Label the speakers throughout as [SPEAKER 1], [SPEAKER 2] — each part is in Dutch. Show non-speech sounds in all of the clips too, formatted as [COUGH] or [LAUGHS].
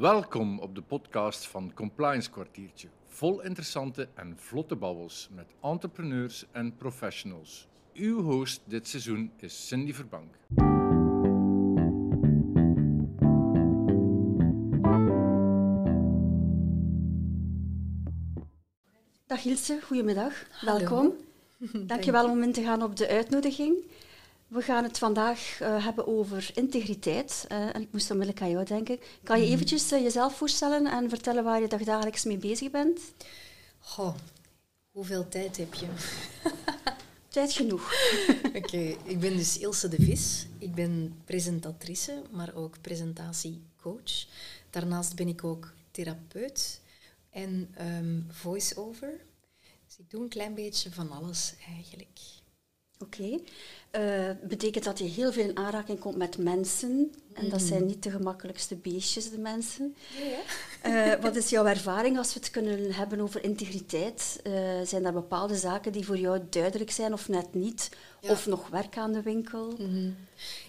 [SPEAKER 1] Welkom op de podcast van Compliance Kwartiertje. Vol interessante en vlotte babbels met entrepreneurs en professionals. Uw host dit seizoen is Cindy Verbank.
[SPEAKER 2] Dag Ilse, goedemiddag.
[SPEAKER 3] Hallo.
[SPEAKER 2] Welkom. [LAUGHS] Dankjewel om in te gaan op de uitnodiging. We gaan het vandaag eh, hebben over integriteit. eh, en ik moest onmiddellijk aan jou denken. Kan
[SPEAKER 3] Mhm.
[SPEAKER 2] je eventjes eh, jezelf voorstellen en vertellen waar je dagelijks mee bezig bent?
[SPEAKER 3] Goh, hoeveel tijd heb je? [LAUGHS]
[SPEAKER 2] Tijd genoeg. [LAUGHS]
[SPEAKER 3] Oké, ik ben dus Ilse de Vis. Ik ben presentatrice, maar ook presentatiecoach. Daarnaast ben ik ook therapeut en ehm voice-over. Dus ik doe een klein beetje van alles eigenlijk.
[SPEAKER 2] Oké. Eh, betekent dat je heel veel in aanraking komt met mensen. En dat zijn niet de gemakkelijkste beestjes, de mensen. Eh, wat is jouw ervaring als we het kunnen hebben over integriteit? Eh, zijn er bepaalde zaken die voor jou duidelijk zijn of net niet?
[SPEAKER 3] Ja.
[SPEAKER 2] Of nog werk aan de winkel?
[SPEAKER 3] Mhm.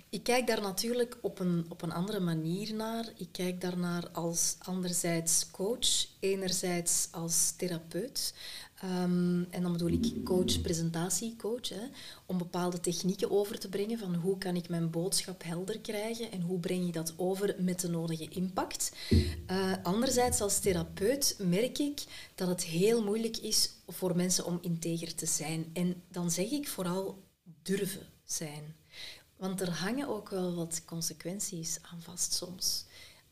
[SPEAKER 3] Ik kijk daar natuurlijk op een, op een andere manier naar. Ik kijk daarnaar als anderzijds coach, enerzijds als therapeut. Ehm, en dan bedoel ik coach, presentatiecoach, hè, om bepaalde technieken over te brengen van hoe kan ik mijn boodschap helder krijgen en hoe breng je dat over met de nodige impact. Eh, anderzijds als therapeut merk ik dat het heel moeilijk is voor mensen om integer te zijn. En dan zeg ik vooral durven zijn. Want er hangen ook wel wat consequenties aan vast soms.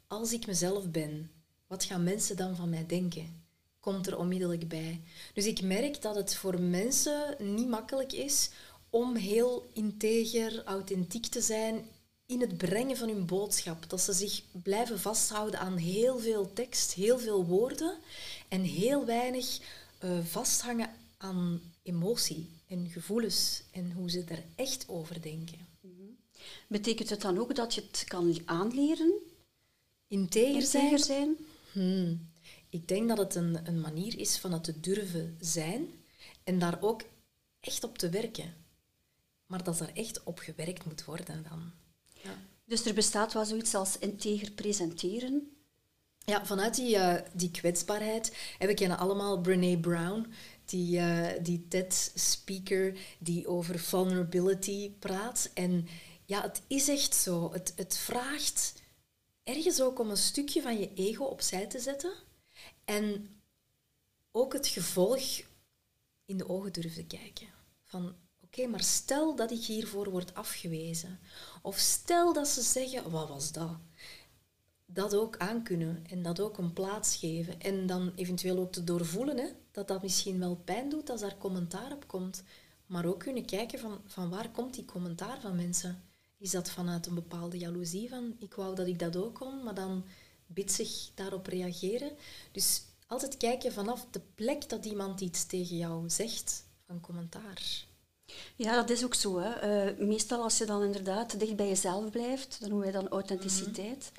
[SPEAKER 3] Als ik mezelf ben, wat gaan mensen dan van mij denken? Komt er onmiddellijk bij. Dus ik merk dat het voor mensen niet makkelijk is om heel integer, authentiek te zijn in het brengen van hun boodschap. Dat ze zich blijven vasthouden aan heel veel tekst, heel veel woorden en heel weinig eh, vasthangen aan emotie en gevoelens en hoe ze er echt over denken.
[SPEAKER 2] Betekent het dan ook dat je het kan aanleren?
[SPEAKER 3] Integer zijn?
[SPEAKER 2] Integer zijn?
[SPEAKER 3] Hmm. Ik denk dat het een, een manier is van het te durven zijn en daar ook echt op te werken. Maar dat er echt op gewerkt moet worden dan. Ja.
[SPEAKER 2] Dus er bestaat wel zoiets als integer presenteren.
[SPEAKER 3] Ja, vanuit die, eh, die kwetsbaarheid. En we kennen allemaal Brene Brown, die, eh, die TED-speaker die over vulnerability praat. En ja, het is echt zo. Het, het vraagt ergens ook om een stukje van je ego opzij te zetten. En ook het gevolg in de ogen durven kijken. Van, oké, maar stel dat ik hiervoor word afgewezen. Of stel dat ze zeggen, wat was dat? dat ook aankunnen en dat ook een plaats geven. En dan eventueel ook te doorvoelen hè, dat dat misschien wel pijn doet als daar commentaar op komt. Maar ook kunnen kijken van, van waar komt die commentaar van mensen. Is dat vanuit een bepaalde jaloezie van ik wou dat ik dat ook kon, maar dan bitsig daarop reageren. Dus altijd kijken vanaf de plek dat iemand iets tegen jou zegt van commentaar.
[SPEAKER 2] Ja, dat is ook zo. Hè. Eh, meestal als je dan inderdaad dicht bij jezelf blijft, dan noemen wij dan authenticiteit,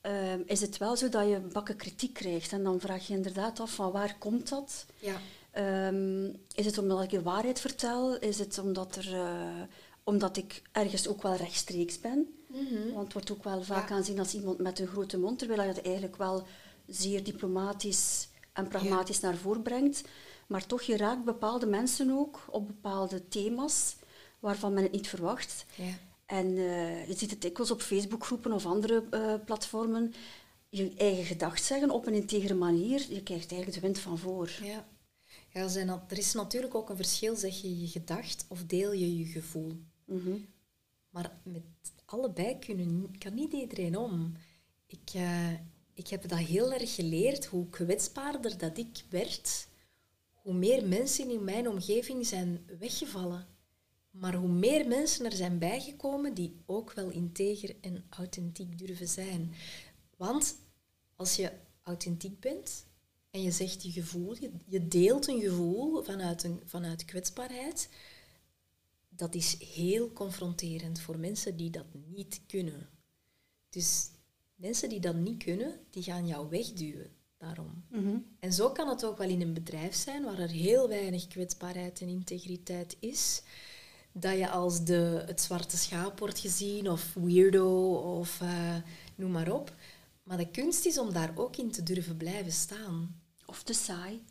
[SPEAKER 2] eh, is het wel zo dat je bakken kritiek krijgt. En dan vraag je inderdaad af van waar komt dat?
[SPEAKER 3] Ja.
[SPEAKER 2] Ehm, is het omdat ik de waarheid vertel? Is het omdat, er, eh, omdat ik ergens ook wel rechtstreeks ben? Want het wordt ook wel vaak
[SPEAKER 3] Ja.
[SPEAKER 2] aanzien als iemand met een grote mond, terwijl je dat eigenlijk wel zeer diplomatisch en pragmatisch naar voren brengt. Maar toch, je raakt bepaalde mensen ook op bepaalde thema's waarvan men het niet verwacht.
[SPEAKER 3] Ja.
[SPEAKER 2] En eh, je ziet het dikwijls op Facebookgroepen of andere eh, platformen. Je eigen gedacht zeggen op een integere manier. Je krijgt eigenlijk de wind van voor.
[SPEAKER 3] Ja, ja er, zijn, er is natuurlijk ook een verschil, zeg je je gedacht of deel je je gevoel.
[SPEAKER 2] Mhm.
[SPEAKER 3] Maar met allebei kunnen, kan niet iedereen om. Ik, eh, ik heb dat heel erg geleerd, hoe kwetsbaarder dat ik werd, hoe meer mensen in mijn omgeving zijn weggevallen. Maar hoe meer mensen er zijn bijgekomen die ook wel integer en authentiek durven zijn. Want als je authentiek bent en je zegt je gevoel, je, je deelt een gevoel vanuit, een, vanuit kwetsbaarheid, dat is heel confronterend voor mensen die dat niet kunnen. Dus mensen die dat niet kunnen, die gaan jou wegduwen daarom.
[SPEAKER 2] Mhm.
[SPEAKER 3] En zo kan het ook wel in een bedrijf zijn waar er heel weinig kwetsbaarheid en integriteit is. Dat je als de, het zwarte schaap wordt gezien of weirdo of eh, noem maar op. Maar de kunst is om daar ook in te durven blijven staan.
[SPEAKER 2] Of te saai.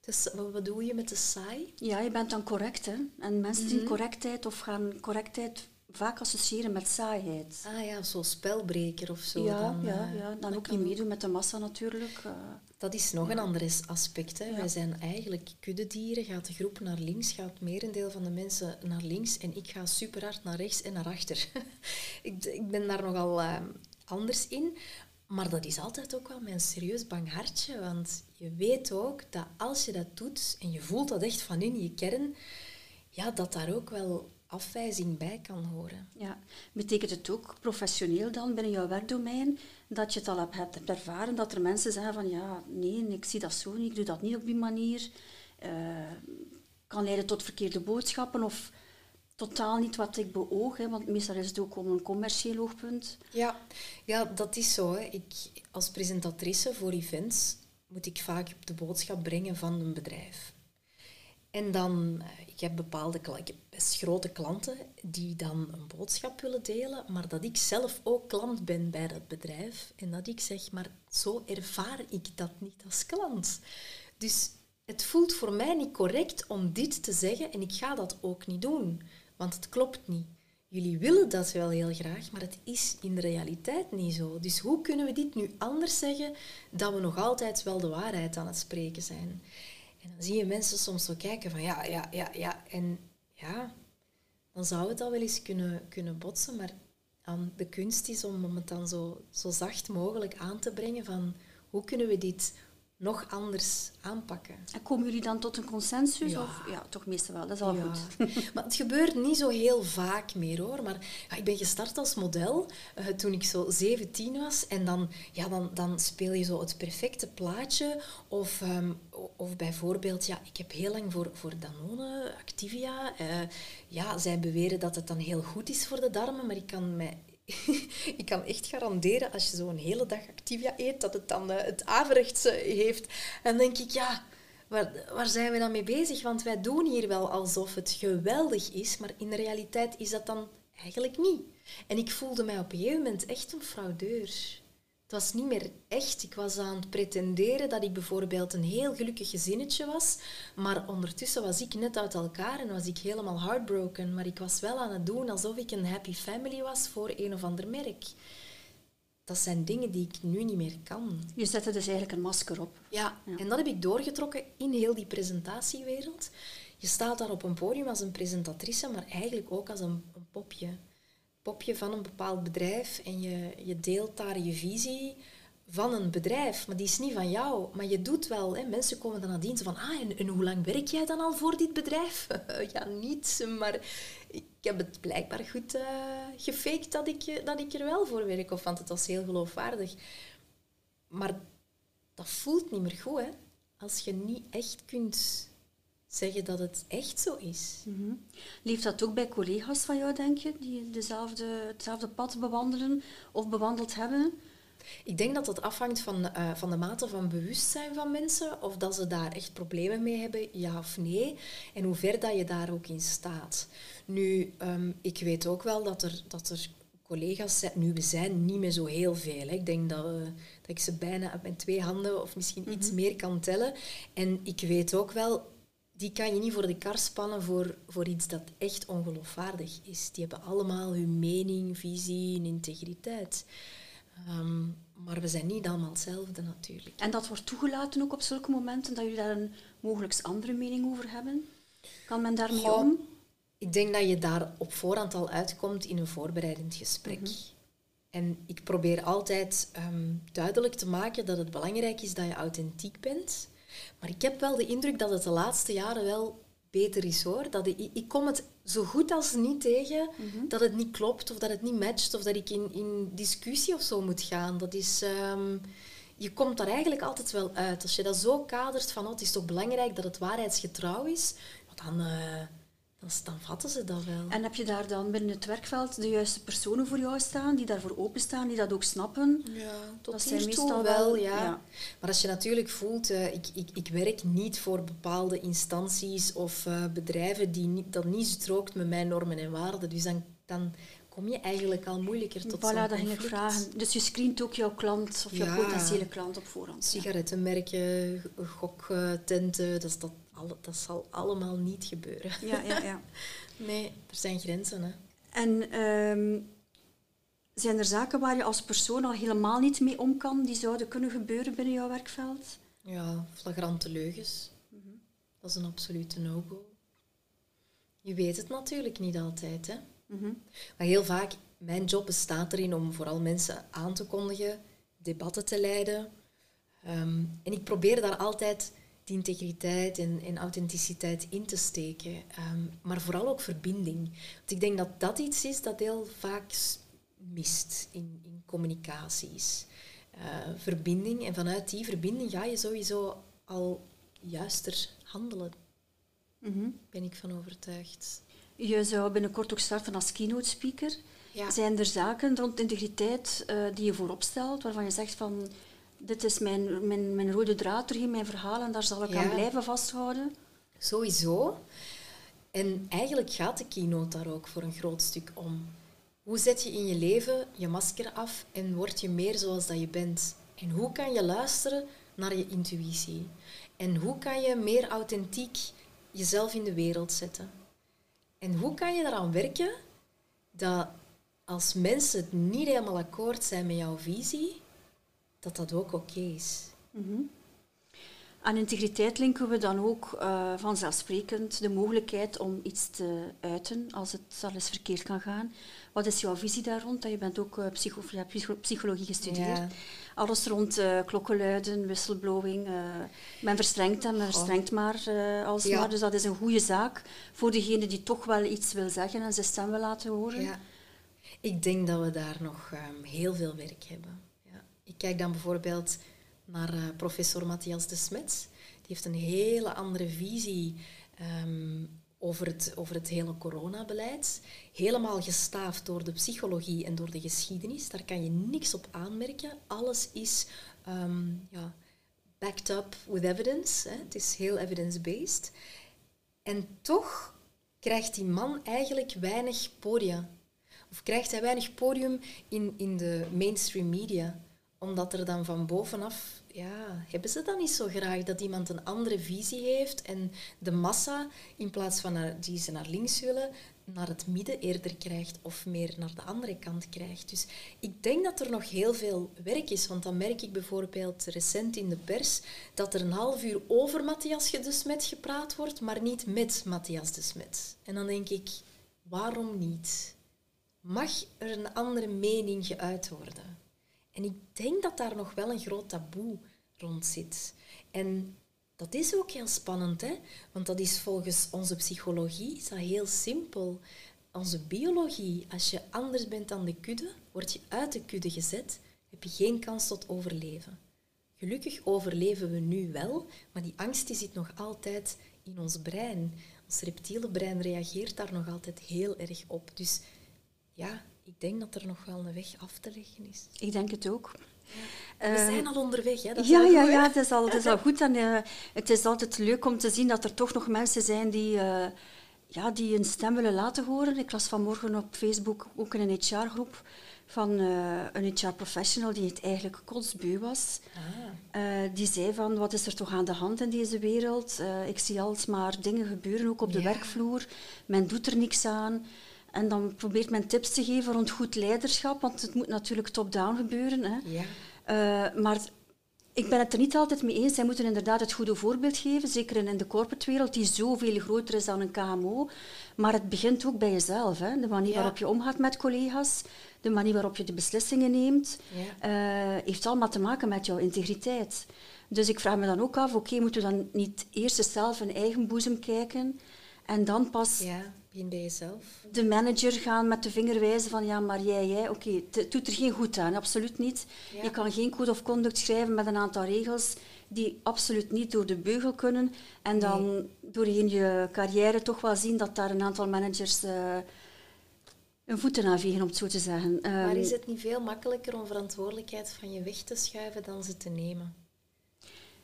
[SPEAKER 3] Dus wat bedoel je met de saai?
[SPEAKER 2] Ja, je bent dan correct, hè. En mensen zien correctheid of gaan correctheid vaak associëren met saaiheid.
[SPEAKER 3] Ah ja, zo'n spelbreker of zo.
[SPEAKER 2] ja,
[SPEAKER 3] dan,
[SPEAKER 2] ja,
[SPEAKER 3] eh,
[SPEAKER 2] ja, dan ook niet meedoen met de massa natuurlijk. eh.
[SPEAKER 3] Dat is nog een ander aspect. Hè.
[SPEAKER 2] Ja.
[SPEAKER 3] Wij zijn eigenlijk kuddedieren. Gaat de groep naar links, gaat het merendeel van de mensen naar links en ik ga super hard naar rechts en naar achter. [LAUGHS] ik, ik ben daar nogal eh, anders in. Maar dat is altijd ook wel mijn serieus bang hartje. Want je weet ook dat als je dat doet en je voelt dat echt van in je kern, ja, dat daar ook wel afwijzing bij kan horen.
[SPEAKER 2] Ja. Betekent het ook professioneel dan binnen jouw werkdomein dat je het al hebt, ervaren dat er mensen zeggen van ja, nee, ik zie dat zo niet, ik doe dat niet op die manier. eh, kan leiden tot verkeerde boodschappen of totaal niet wat ik beoog, hè, want meestal is het ook om een commercieel oogpunt.
[SPEAKER 3] Ja, ja dat is zo. Hè. Ik, als presentatrice voor events moet ik vaak de boodschap brengen van een bedrijf. En dan, eh, ik heb bepaalde ik heb best grote klanten die dan een boodschap willen delen, maar dat ik zelf ook klant ben bij dat bedrijf. En dat ik zeg, maar zo ervaar ik dat niet als klant. Dus het voelt voor mij niet correct om dit te zeggen en ik ga dat ook niet doen, want het klopt niet. Jullie willen dat wel heel graag, maar het is in de realiteit niet zo. Dus hoe kunnen we dit nu anders zeggen dat we nog altijd wel de waarheid aan het spreken zijn? En dan zie je mensen soms zo kijken van ja, ja, ja, ja. En ja, dan zou het al wel eens kunnen, kunnen botsen, maar aan de kunst is om het dan zo, zo zacht mogelijk aan te brengen van hoe kunnen we dit nog anders aanpakken.
[SPEAKER 2] En komen jullie dan tot een consensus?
[SPEAKER 3] Ja.
[SPEAKER 2] Of, ja, toch meestal wel, dat is al
[SPEAKER 3] Ja.
[SPEAKER 2] goed. [LAUGHS]
[SPEAKER 3] maar het gebeurt niet zo heel vaak meer hoor. Maar ja, ik ben gestart als model eh, toen ik zo 17 was. En dan, ja, dan, dan speel je zo het perfecte plaatje. Of, ehm, of bijvoorbeeld, ja, ik heb heel lang voor, voor Danone, Activia. eh, ja, zij beweren dat het dan heel goed is voor de darmen. Maar ik kan mij [LAUGHS] ik kan echt garanderen, als je zo een hele dag Activia eet, dat het dan eh, het averechts eh, heeft. En denk ik, ja, waar, waar zijn we dan mee bezig? Want wij doen hier wel alsof het geweldig is, maar in de realiteit is dat dan eigenlijk niet. En ik voelde mij op een gegeven moment echt een fraudeur. Het was niet meer echt. Ik was aan het pretenderen dat ik bijvoorbeeld een heel gelukkig gezinnetje was, maar ondertussen was ik net uit elkaar en was ik helemaal heartbroken. Maar ik was wel aan het doen alsof ik een happy family was voor een of ander merk. Dat zijn dingen die ik nu niet meer kan.
[SPEAKER 2] Je zet er dus eigenlijk een masker op.
[SPEAKER 3] Ja,
[SPEAKER 2] Ja.
[SPEAKER 3] en dat heb ik doorgetrokken in heel die presentatiewereld. Je staat daar op een podium als een presentatrice, maar eigenlijk ook als een, een popje. Popje van een bepaald bedrijf en je, je deelt daar je visie van een bedrijf, maar die is niet van jou. Maar je doet wel, hè. mensen komen dan nadien van, ah, en, hoe lang werk jij dan al voor dit bedrijf? [LAUGHS] ja, niet, maar ik heb het blijkbaar goed eh gefaked dat ik, dat ik er wel voor werk, of want het was heel geloofwaardig. Maar dat voelt niet meer goed, hè. Als je niet echt kunt zeggen dat het echt zo is.
[SPEAKER 2] Mhm. Leeft dat ook bij collega's van jou, denk je, die dezelfde, hetzelfde pad bewandelen of bewandeld hebben?
[SPEAKER 3] Ik denk dat het afhangt van, eh, van de mate van bewustzijn van mensen, of dat ze daar echt problemen mee hebben, ja of nee, en hoe ver dat je daar ook in staat. Nu, ehm, ik weet ook wel dat er, dat er collega's zijn, nu we zijn niet meer zo heel veel. Hè. Ik denk dat, we, dat ik ze bijna mijn twee handen of misschien iets meer kan tellen. En ik weet ook wel, die kan je niet voor de kar spannen voor, voor iets dat echt ongeloofwaardig is. Die hebben allemaal hun mening, visie en integriteit. Ehm, maar we zijn niet allemaal hetzelfde natuurlijk.
[SPEAKER 2] En dat wordt toegelaten ook op zulke momenten dat jullie daar een mogelijk andere mening over hebben? Kan men daarmee
[SPEAKER 3] Goh,
[SPEAKER 2] om?
[SPEAKER 3] Ik denk dat je daar op voorhand al uitkomt in een voorbereidend gesprek. En ik probeer altijd ehm, duidelijk te maken dat het belangrijk is dat je authentiek bent. Maar ik heb wel de indruk dat het de laatste jaren wel beter is hoor. Dat ik, ik kom het zo goed als niet tegen dat het niet klopt of dat het niet matcht of dat ik in, in discussie of zo moet gaan. Dat is, ehm, je komt daar eigenlijk altijd wel uit. Als je dat zo kadert van oh, het is toch belangrijk dat het waarheidsgetrouw is, dan, eh, dan, dan vatten ze dat wel.
[SPEAKER 2] En heb je daar dan binnen het werkveld de juiste personen voor jou staan, die daarvoor openstaan, die dat ook snappen?
[SPEAKER 3] Ja, tot
[SPEAKER 2] Dat zijn meestal
[SPEAKER 3] wel,
[SPEAKER 2] wel-
[SPEAKER 3] ja.
[SPEAKER 2] ja.
[SPEAKER 3] Maar als je natuurlijk voelt, eh, ik, ik, ik werk niet voor bepaalde instanties of eh, bedrijven die niet, dat niet strookt met mijn normen en waarden. Dus dan, dan kom je eigenlijk al moeilijker tot
[SPEAKER 2] Voilà,
[SPEAKER 3] zo'n
[SPEAKER 2] dat ging ik vragen. Dus je screent ook jouw klant of jouw potentiële klant op voorhand.
[SPEAKER 3] Sigarettenmerken, goktenten, dat, is dat, alle, dat zal allemaal niet gebeuren.
[SPEAKER 2] Ja, ja, ja. [LAUGHS]
[SPEAKER 3] Nee, er zijn grenzen. Hè.
[SPEAKER 2] En ehm, zijn er zaken waar je als persoon al helemaal niet mee om kan, die zouden kunnen gebeuren binnen jouw werkveld?
[SPEAKER 3] Ja, flagrante leugens. Dat is een absolute no-go. Je weet het natuurlijk niet altijd. Hè?
[SPEAKER 2] Mhm.
[SPEAKER 3] Maar heel vaak, mijn job bestaat erin om vooral mensen aan te kondigen, debatten te leiden. Ehm, en ik probeer daar altijd die integriteit en, en authenticiteit in te steken. Ehm, maar vooral ook verbinding. Want ik denk dat dat iets is dat heel vaak mist in, in communicaties. Eh, verbinding. En vanuit die verbinding ga je sowieso al juister handelen.
[SPEAKER 2] Mhm.
[SPEAKER 3] Ben ik van overtuigd.
[SPEAKER 2] Je zou binnenkort ook starten als keynote speaker.
[SPEAKER 3] Ja.
[SPEAKER 2] Zijn er zaken rond integriteit eh, die je voorop stelt, waarvan je zegt van dit is mijn, mijn, mijn rode draad doorheen mijn verhaal en daar zal ik
[SPEAKER 3] Ja.
[SPEAKER 2] aan blijven vasthouden?
[SPEAKER 3] Sowieso. En eigenlijk gaat de keynote daar ook voor een groot stuk om. Hoe zet je in je leven je masker af en word je meer zoals dat je bent? En hoe kan je luisteren naar je intuïtie? En hoe kan je meer authentiek jezelf in de wereld zetten? En hoe kan je eraan werken dat als mensen het niet helemaal akkoord zijn met jouw visie, dat dat ook oké is?
[SPEAKER 2] Aan integriteit linken we dan ook eh, vanzelfsprekend de mogelijkheid om iets te uiten als het al eens verkeerd kan gaan. Wat is jouw visie daar rond? Je bent ook eh, psycho psychologie gestudeerd.
[SPEAKER 3] Ja.
[SPEAKER 2] Alles rond eh, klokkenluiden, whistleblowing. men verstrengt en men verstrengt maar alsmaar.
[SPEAKER 3] Ja.
[SPEAKER 2] Dus dat is een goede zaak voor degene die toch wel iets wil zeggen en zijn stem wil laten horen.
[SPEAKER 3] Ja. Ik denk dat we daar nog ehm, heel veel werk hebben. Kijk dan bijvoorbeeld naar eh, professor Matthias de Smet. Die heeft een hele andere visie ehm, over, het, over het hele coronabeleid. Helemaal gestaafd door de psychologie en door de geschiedenis. Daar kan je niks op aanmerken. Alles is ehm, ja, backed up with evidence. Hè. Het is heel evidence-based. En toch krijgt die man eigenlijk weinig podia. Of krijgt hij weinig podium in, in de mainstream media. Omdat er dan van bovenaf, ja, hebben ze dan niet zo graag dat iemand een andere visie heeft en de massa, in plaats van naar, die ze naar links willen, naar het midden eerder krijgt of meer naar de andere kant krijgt. Dus ik denk dat er nog heel veel werk is, want dan merk ik bijvoorbeeld recent in de pers dat er een half uur over Matthias de Smet gepraat wordt, maar niet met Matthias de Smet. En dan denk ik, waarom niet? Mag er een andere mening geuit worden? En ik denk dat daar nog wel een groot taboe rond zit. En dat is ook heel spannend, hè? want dat is volgens onze psychologie is dat heel simpel. Onze biologie, als je anders bent dan de kudde, word je uit de kudde gezet, heb je geen kans tot overleven. Gelukkig overleven we nu wel, maar die angst die zit nog altijd in ons brein. Ons reptiele brein reageert daar nog altijd heel erg op. Dus ja, ik denk dat er nog wel een weg af te leggen is.
[SPEAKER 2] Ik denk het ook.
[SPEAKER 3] We
[SPEAKER 2] Eh,
[SPEAKER 3] zijn al onderweg, hè? Dat is
[SPEAKER 2] ja,
[SPEAKER 3] al
[SPEAKER 2] ja, ja, het is al, het is al goed. En eh, het is altijd leuk om te zien dat er toch nog mensen zijn die, eh, ja, die een stem willen laten horen. Ik las vanmorgen op Facebook ook in een HR-groep van een HR-professional die het eigenlijk kotsbeu was.
[SPEAKER 3] Ah.
[SPEAKER 2] Die zei van, wat is er toch aan de hand in deze wereld? Ik zie alsmaar dingen gebeuren, ook op de
[SPEAKER 3] Ja.
[SPEAKER 2] werkvloer. Men doet er niks aan. En dan probeert men tips te geven rond goed leiderschap, want het moet natuurlijk top-down gebeuren. Hè.
[SPEAKER 3] Ja.
[SPEAKER 2] Eh, maar ik ben het er niet altijd mee eens. Zij moeten inderdaad het goede voorbeeld geven, zeker in, de corporate wereld, die zoveel groter is dan een KMO. Maar het begint ook bij jezelf. Hè. De manier
[SPEAKER 3] Ja.
[SPEAKER 2] waarop je omgaat met collega's, de manier waarop je de beslissingen neemt,
[SPEAKER 3] Ja.
[SPEAKER 2] eh, heeft allemaal te maken met jouw integriteit. Dus ik vraag me dan ook af, oké, moeten we dan niet eerst zelf in eigen boezem kijken en dan pas
[SPEAKER 3] ja, bij jezelf.
[SPEAKER 2] de manager gaan met de vinger wijzen van ja, maar jij, jij, oké, het- het doet er geen goed aan, absoluut niet.
[SPEAKER 3] Ja.
[SPEAKER 2] Je kan geen code of conduct schrijven met een aantal regels die absoluut niet door de beugel kunnen. En dan doorheen je carrière toch wel zien dat daar een aantal managers eh een voeten aan vegen, om het zo te zeggen.
[SPEAKER 3] Maar
[SPEAKER 2] Ehm,
[SPEAKER 3] is het niet veel makkelijker om verantwoordelijkheid van je weg te schuiven dan ze te nemen?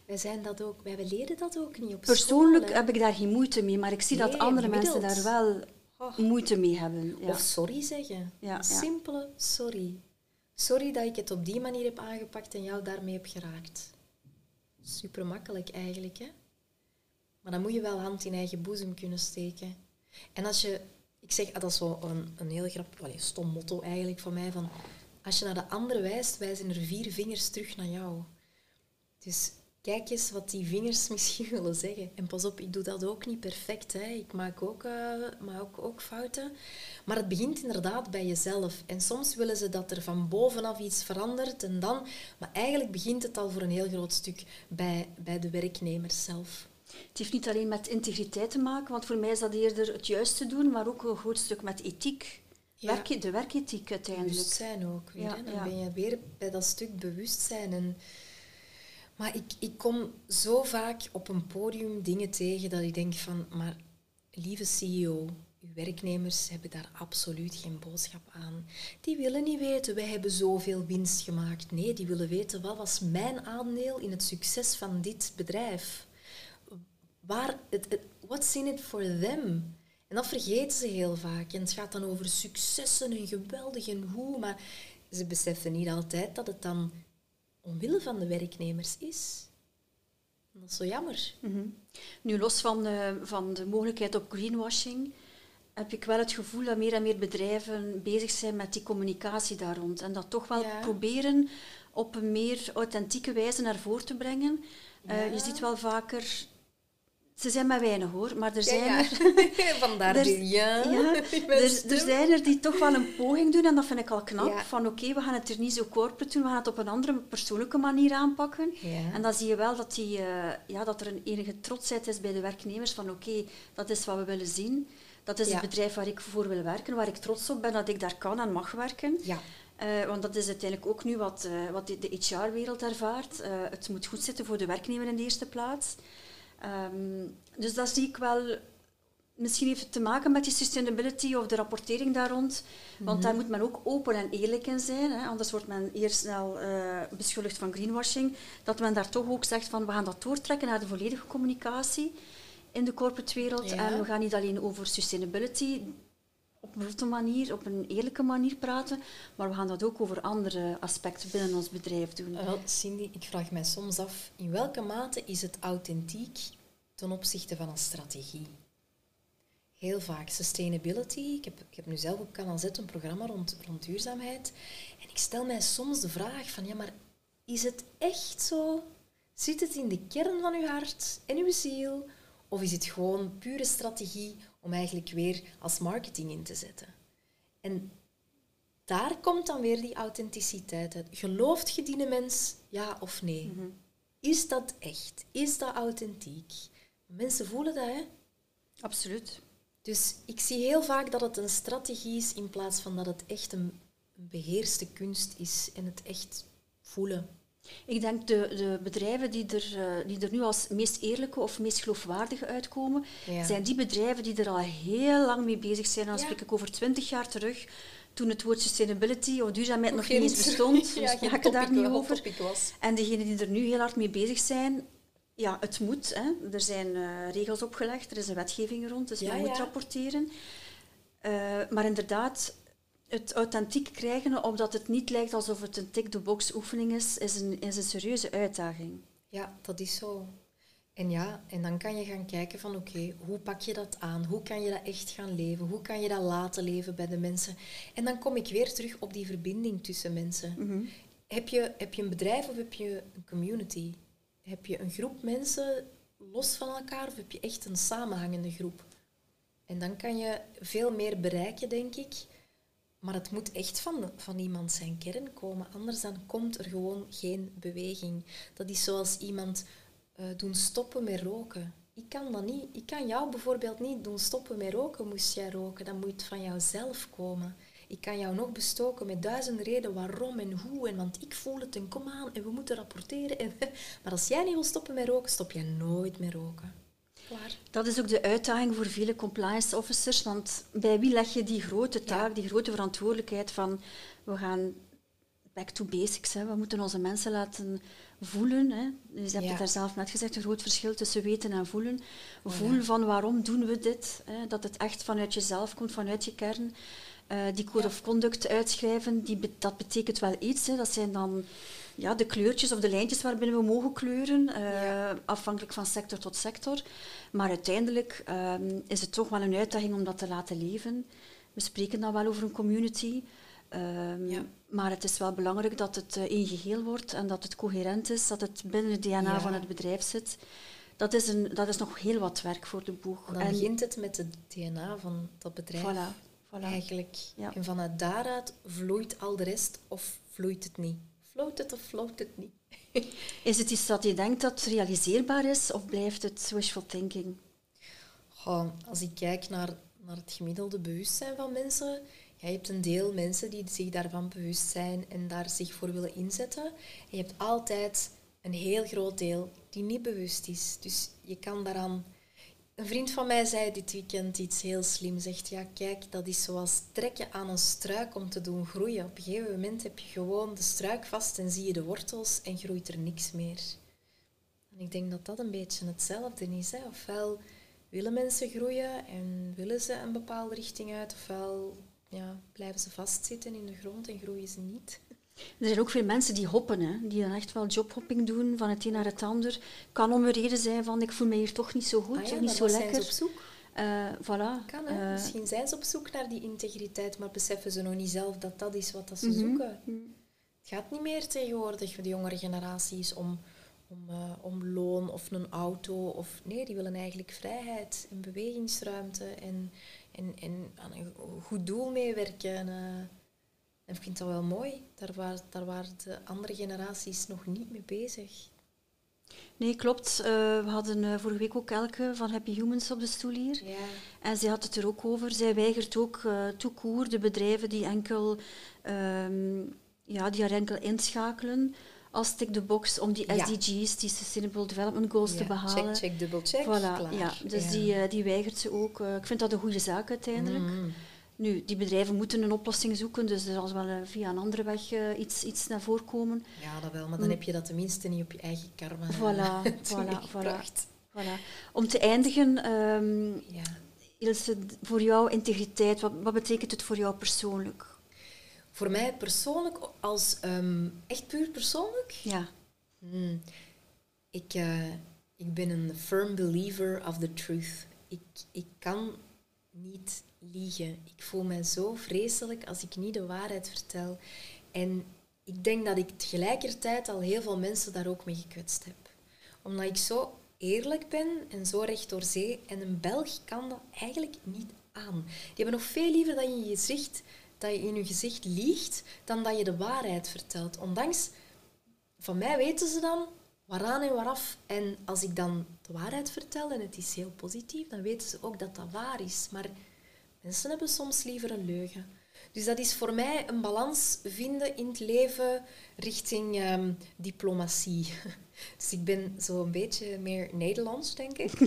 [SPEAKER 3] Wij, zijn dat ook, wij leren dat ook niet op
[SPEAKER 2] Persoonlijk
[SPEAKER 3] school,
[SPEAKER 2] heb ik daar geen moeite mee, maar ik zie dat andere mensen daar wel
[SPEAKER 3] Oh.
[SPEAKER 2] moeite mee hebben. Ja.
[SPEAKER 3] Of sorry zeggen.
[SPEAKER 2] Ja,
[SPEAKER 3] simpele sorry. Sorry dat ik het op die manier heb aangepakt en jou daarmee heb geraakt. Super makkelijk eigenlijk, hè? Maar dan moet je wel hand in eigen boezem kunnen steken. En als je, ik zeg, dat is zo een, een heel grap, wel een stom motto eigenlijk van mij, van als je naar de andere wijst, wijzen er vier vingers terug naar jou. Dus kijk eens wat die vingers [LAUGHS] misschien willen zeggen. En pas op, ik doe dat ook niet perfect. Hè. Ik maak ook, eh, maak ook, ook fouten. Maar het begint inderdaad bij jezelf. En soms willen ze dat er van bovenaf iets verandert en dan... Maar eigenlijk begint het al voor een heel groot stuk bij, bij de werknemers zelf.
[SPEAKER 2] Het heeft niet alleen met integriteit te maken, want voor mij is dat eerder het juiste doen, maar ook een groot stuk met ethiek.
[SPEAKER 3] Ja.
[SPEAKER 2] Werk, de werkethiek uiteindelijk.
[SPEAKER 3] Bewustzijn ook weer.
[SPEAKER 2] Ja.
[SPEAKER 3] Dan
[SPEAKER 2] ja.
[SPEAKER 3] ben je weer bij dat stuk bewustzijn. En, maar ik, ik kom zo vaak op een podium dingen tegen dat ik denk van... Maar lieve CEO, uw werknemers hebben daar absoluut geen boodschap aan. Die willen niet weten, wij hebben zoveel winst gemaakt. Nee, die willen weten, wat was mijn aandeel in het succes van dit bedrijf? Waar, het, what's in it for them? En dat vergeten ze heel vaak. En het gaat dan over successen en geweldig en hoe, maar ze beseffen niet altijd dat het dan omwille van de werknemers is. En dat is zo jammer.
[SPEAKER 2] Mhm. Nu, los van, eh, van de mogelijkheid op greenwashing, heb ik wel het gevoel dat meer en meer bedrijven bezig zijn met die communicatie daar rond. En dat toch wel
[SPEAKER 3] Ja.
[SPEAKER 2] proberen op een meer authentieke wijze naar voren te brengen. Eh, je ziet wel vaker... Ze zijn maar weinig hoor, maar er zijn
[SPEAKER 3] ja,
[SPEAKER 2] er... [LAUGHS]
[SPEAKER 3] Vandaar [LAUGHS]
[SPEAKER 2] Er-
[SPEAKER 3] die ja. [LAUGHS]
[SPEAKER 2] Er, er zijn er die toch wel een poging doen en dat vind ik al knap. Van oké, we gaan het er niet zo corporate doen, we gaan het op een andere persoonlijke manier aanpakken. En dan zie je wel dat, die, eh, ja, dat er een enige trotsheid is bij de werknemers van oké, dat is wat we willen zien. Dat is het bedrijf waar ik voor wil werken, waar ik trots op ben dat ik daar kan en mag werken.
[SPEAKER 3] Ja.
[SPEAKER 2] Eh, want dat is uiteindelijk ook nu wat, eh, wat de, de HR-wereld ervaart. Het moet goed zitten voor de werknemer in de eerste plaats. Ehm, dus dat zie ik wel... Misschien heeft het te maken met die sustainability of de rapportering daar rond. Want daar moet men ook open en eerlijk in zijn. Hè. Anders wordt men eerst snel eh, beschuldigd van greenwashing. Dat men daar toch ook zegt van we gaan dat doortrekken naar de volledige communicatie in de corporate wereld.
[SPEAKER 3] Ja.
[SPEAKER 2] En we gaan niet alleen over sustainability op een vlotte manier, op een eerlijke manier praten, maar we gaan dat ook over andere aspecten binnen ons bedrijf doen.
[SPEAKER 3] Wel, Cindy, ik vraag mij soms af, in welke mate is het authentiek ten opzichte van een strategie? Heel vaak sustainability. Ik heb, ik heb nu zelf op Kanaal Z een programma rond, rond duurzaamheid. En ik stel mij soms de vraag van, ja, maar is het echt zo? Zit het in de kern van uw hart en uw ziel? Of is het gewoon pure strategie om eigenlijk weer als marketing in te zetten? En daar komt dan weer die authenticiteit uit. Gelooft je die mens, ja of nee? Is dat echt? Is dat authentiek? Mensen voelen dat, hè?
[SPEAKER 2] Absoluut.
[SPEAKER 3] Dus ik zie heel vaak dat het een strategie is in plaats van dat het echt een beheerste kunst is en het echt voelen.
[SPEAKER 2] Ik denk de, de bedrijven die er, eh, die er nu als meest eerlijke of meest geloofwaardige uitkomen,
[SPEAKER 3] Ja.
[SPEAKER 2] zijn die bedrijven die er al heel lang mee bezig zijn. Dan
[SPEAKER 3] Ja.
[SPEAKER 2] spreek ik over twintig jaar terug, toen het woord sustainability of duurzaamheid nog, niet eens bestond. [LAUGHS]
[SPEAKER 3] Ja,
[SPEAKER 2] we spraken daar niet
[SPEAKER 3] hot
[SPEAKER 2] over. En degenen die er nu heel hard mee bezig zijn, ja, het moet. Hè. Er zijn eh, regels opgelegd, er is een wetgeving rond, dus
[SPEAKER 3] Ja,
[SPEAKER 2] men moet
[SPEAKER 3] ja.
[SPEAKER 2] rapporteren. Eh, maar inderdaad, het authentiek krijgen, opdat het niet lijkt alsof het een tick-the-box oefening is, is een, is een serieuze uitdaging.
[SPEAKER 3] Ja, dat is zo. En ja, en dan kan je gaan kijken van oké, hoe pak je dat aan? Hoe kan je dat echt gaan leven? Hoe kan je dat laten leven bij de mensen? En dan kom ik weer terug op die verbinding tussen mensen. Heb, je, heb je een bedrijf of heb je een community? Heb je een groep mensen los van elkaar of heb je echt een samenhangende groep? En dan kan je veel meer bereiken, denk ik. Maar het moet echt van, van iemand zijn kern komen. Anders dan komt er gewoon geen beweging. Dat is zoals iemand eh, doen stoppen met roken. Ik kan dat niet. Ik kan jou bijvoorbeeld niet doen stoppen met roken, moest jij roken. Dan moet van jouzelf komen. Ik kan jou nog bestoken met duizend redenen waarom en hoe. En want ik voel het en kom aan en we moeten rapporteren. En [LAUGHS] maar als jij niet wil stoppen met roken, stop jij nooit met roken. Klaar.
[SPEAKER 2] Dat is ook de uitdaging voor vele compliance officers, want bij wie leg je die grote taak, die grote verantwoordelijkheid van we gaan back to basics. Hè. We moeten onze mensen laten voelen. Hè. Dus je hebt
[SPEAKER 3] Ja.
[SPEAKER 2] het daar zelf net gezegd, een groot verschil tussen weten en voelen. Voelen van waarom doen we dit. Hè. Dat het echt vanuit jezelf komt, vanuit je kern. Eh, die code of conduct uitschrijven, die be- dat betekent wel iets. Hè. Dat zijn dan ja, de kleurtjes of de lijntjes waarbinnen we mogen kleuren, eh,
[SPEAKER 3] Ja.
[SPEAKER 2] afhankelijk van sector tot sector. Maar uiteindelijk ehm, is het toch wel een uitdaging om dat te laten leven. We spreken dan wel over een community. ehm,
[SPEAKER 3] Ja.
[SPEAKER 2] Maar het is wel belangrijk dat het eh, één geheel wordt en dat het coherent is, dat het binnen het DNA
[SPEAKER 3] Ja.
[SPEAKER 2] van het bedrijf zit. Dat is, een, dat is nog heel wat werk voor de boeg.
[SPEAKER 3] Dan begint het met het DNA van dat bedrijf.
[SPEAKER 2] voilà, voilà.
[SPEAKER 3] Eigenlijk.
[SPEAKER 2] Ja.
[SPEAKER 3] En vanuit daaruit vloeit al de rest of vloeit het niet? Floot het of floot het niet? [LAUGHS]
[SPEAKER 2] Is het iets dat je denkt dat realiseerbaar is of blijft het wishful thinking?
[SPEAKER 3] Goh, als ik kijk naar, naar het gemiddelde bewustzijn van mensen, ja, je hebt een deel mensen die zich daarvan bewust zijn en daar zich voor willen inzetten. En je hebt altijd een heel groot deel die niet bewust is. Dus je kan daaraan... Een vriend van mij zei dit weekend iets heel slim. Zegt, ja kijk, dat is zoals trekken aan een struik om te doen groeien. Op een gegeven moment heb je gewoon de struik vast en zie je de wortels en groeit er niks meer. En ik denk dat dat een beetje hetzelfde is. Hè. Ofwel willen mensen groeien en willen ze een bepaalde richting uit, ofwel ja, blijven ze vastzitten in de grond en groeien ze niet.
[SPEAKER 2] Er zijn ook veel mensen die hoppen, hè, die dan echt wel jobhopping doen van het een naar het ander. Kan om een reden zijn van ik voel me hier toch niet zo goed
[SPEAKER 3] Ah ja,
[SPEAKER 2] niet zo
[SPEAKER 3] wat zijn
[SPEAKER 2] lekker.
[SPEAKER 3] ze op zoek?
[SPEAKER 2] Eh, voilà.
[SPEAKER 3] Kan, hè?
[SPEAKER 2] Eh,
[SPEAKER 3] Misschien zijn ze op zoek naar die integriteit, maar beseffen ze nog niet zelf dat dat is wat dat ze
[SPEAKER 2] Mhm.
[SPEAKER 3] zoeken. Het gaat niet meer tegenwoordig, de jongere generaties, om, om, eh, om loon of een auto. Of, nee, die willen eigenlijk vrijheid en bewegingsruimte en, en, en aan een goed doel meewerken. Eh. en ik vind dat wel mooi. Daar waren, daar waren de andere generaties nog niet mee bezig.
[SPEAKER 2] Nee, klopt. Eh, we hadden eh, vorige week ook Elke van Happy Humans op de stoel hier.
[SPEAKER 3] Ja.
[SPEAKER 2] En zij had het er ook over. Zij weigert ook uh, tout court de bedrijven die enkel, ehm, ja, die haar enkel inschakelen als tick the box om die
[SPEAKER 3] Ja.
[SPEAKER 2] SDG's, die Sustainable Development Goals, te behalen.
[SPEAKER 3] Check, check, dubbel check.
[SPEAKER 2] Voilà,
[SPEAKER 3] klaar.
[SPEAKER 2] ja. Dus. Die, eh, die weigert ze ook. Eh, ik vind dat een goede zaak uiteindelijk.
[SPEAKER 3] Mm.
[SPEAKER 2] Nu, die bedrijven moeten een oplossing zoeken, dus er zal wel eh, via een andere weg eh, iets, iets naar voren komen.
[SPEAKER 3] Ja, dat wel, maar dan heb je dat tenminste niet op je eigen karma.
[SPEAKER 2] Mm. Voilà, [LAUGHS] voilà, [LAUGHS]
[SPEAKER 3] teweeggebracht.
[SPEAKER 2] Voilà. Om te eindigen, ehm,
[SPEAKER 3] Ja.
[SPEAKER 2] Ilse, voor jou integriteit, wat, wat betekent het voor jou persoonlijk?
[SPEAKER 3] Voor mij persoonlijk, als ehm, echt puur persoonlijk,
[SPEAKER 2] Ja.
[SPEAKER 3] Hmm. Ik, eh, ik ben een firm believer of the truth. Ik, ik kan niet liegen. Ik voel mij zo vreselijk als ik niet de waarheid vertel. En ik denk dat ik tegelijkertijd al heel veel mensen daar ook mee gekwetst heb. Omdat ik zo eerlijk ben en zo recht door zee. En een Belg kan dat eigenlijk niet aan. Die hebben nog veel liever dat je in je gezicht, dat je in je gezicht liegt, dan dat je de waarheid vertelt. Ondanks van mij weten ze dan waaraan en waaraf. En als ik dan de waarheid vertel en het is heel positief, dan weten ze ook dat dat waar is. Maar mensen hebben soms liever een leugen. Dus dat is voor mij een balans vinden in het leven richting ehm, diplomatie. [LAUGHS] Dus ik ben zo een beetje meer Nederlands, denk ik. [LAUGHS]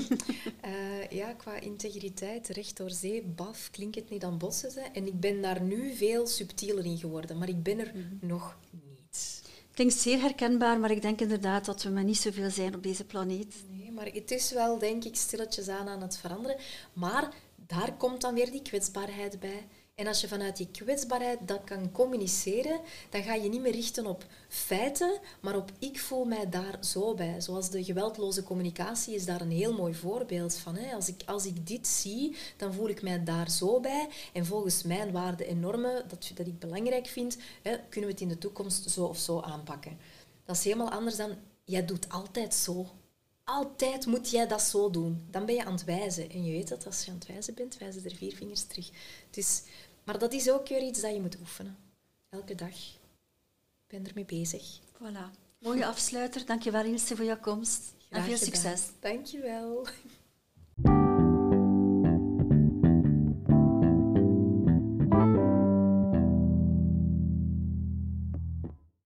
[SPEAKER 3] Eh, ja, qua integriteit, recht door zee, baf, klinkt het niet aan bossen. Hè. En ik ben daar nu veel subtieler in geworden, maar ik ben er nog niet.
[SPEAKER 2] Klinkt zeer herkenbaar, maar ik denk inderdaad dat we maar niet zoveel zijn op deze planeet.
[SPEAKER 3] Nee, maar het is wel, denk ik, stilletjes aan aan het veranderen. Maar daar komt dan weer die kwetsbaarheid bij. En als je vanuit die kwetsbaarheid dat kan communiceren, dan ga je niet meer richten op feiten, maar op ik voel mij daar zo bij. Zoals de geweldloze communicatie is daar een heel mooi voorbeeld van. Hè. Als, ik, als ik dit zie, dan voel ik mij daar zo bij. En volgens mijn waarden en normen, dat, dat ik belangrijk vind, hè, kunnen we het in de toekomst zo of zo aanpakken. Dat is helemaal anders dan, jij doet altijd zo. Altijd moet jij dat zo doen. Dan ben je aan het wijzen. En je weet dat als je aan het wijzen bent, wijzen er vier vingers terug. Dus, maar dat is ook weer iets dat je moet oefenen. Elke dag. Ik ben ermee bezig.
[SPEAKER 2] Voilà. Mooie afsluiter. Dankjewel Ilse voor jouw komst. en
[SPEAKER 3] Graag
[SPEAKER 2] veel
[SPEAKER 3] gedaan.
[SPEAKER 2] succes.
[SPEAKER 3] Dankjewel.